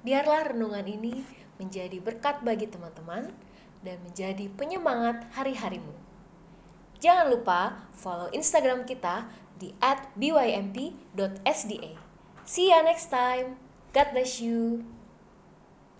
Biarlah renungan ini menjadi berkat bagi teman-teman dan menjadi penyemangat hari-harimu. Jangan lupa follow Instagram kita di @bymp.sda. See you next time. God bless you.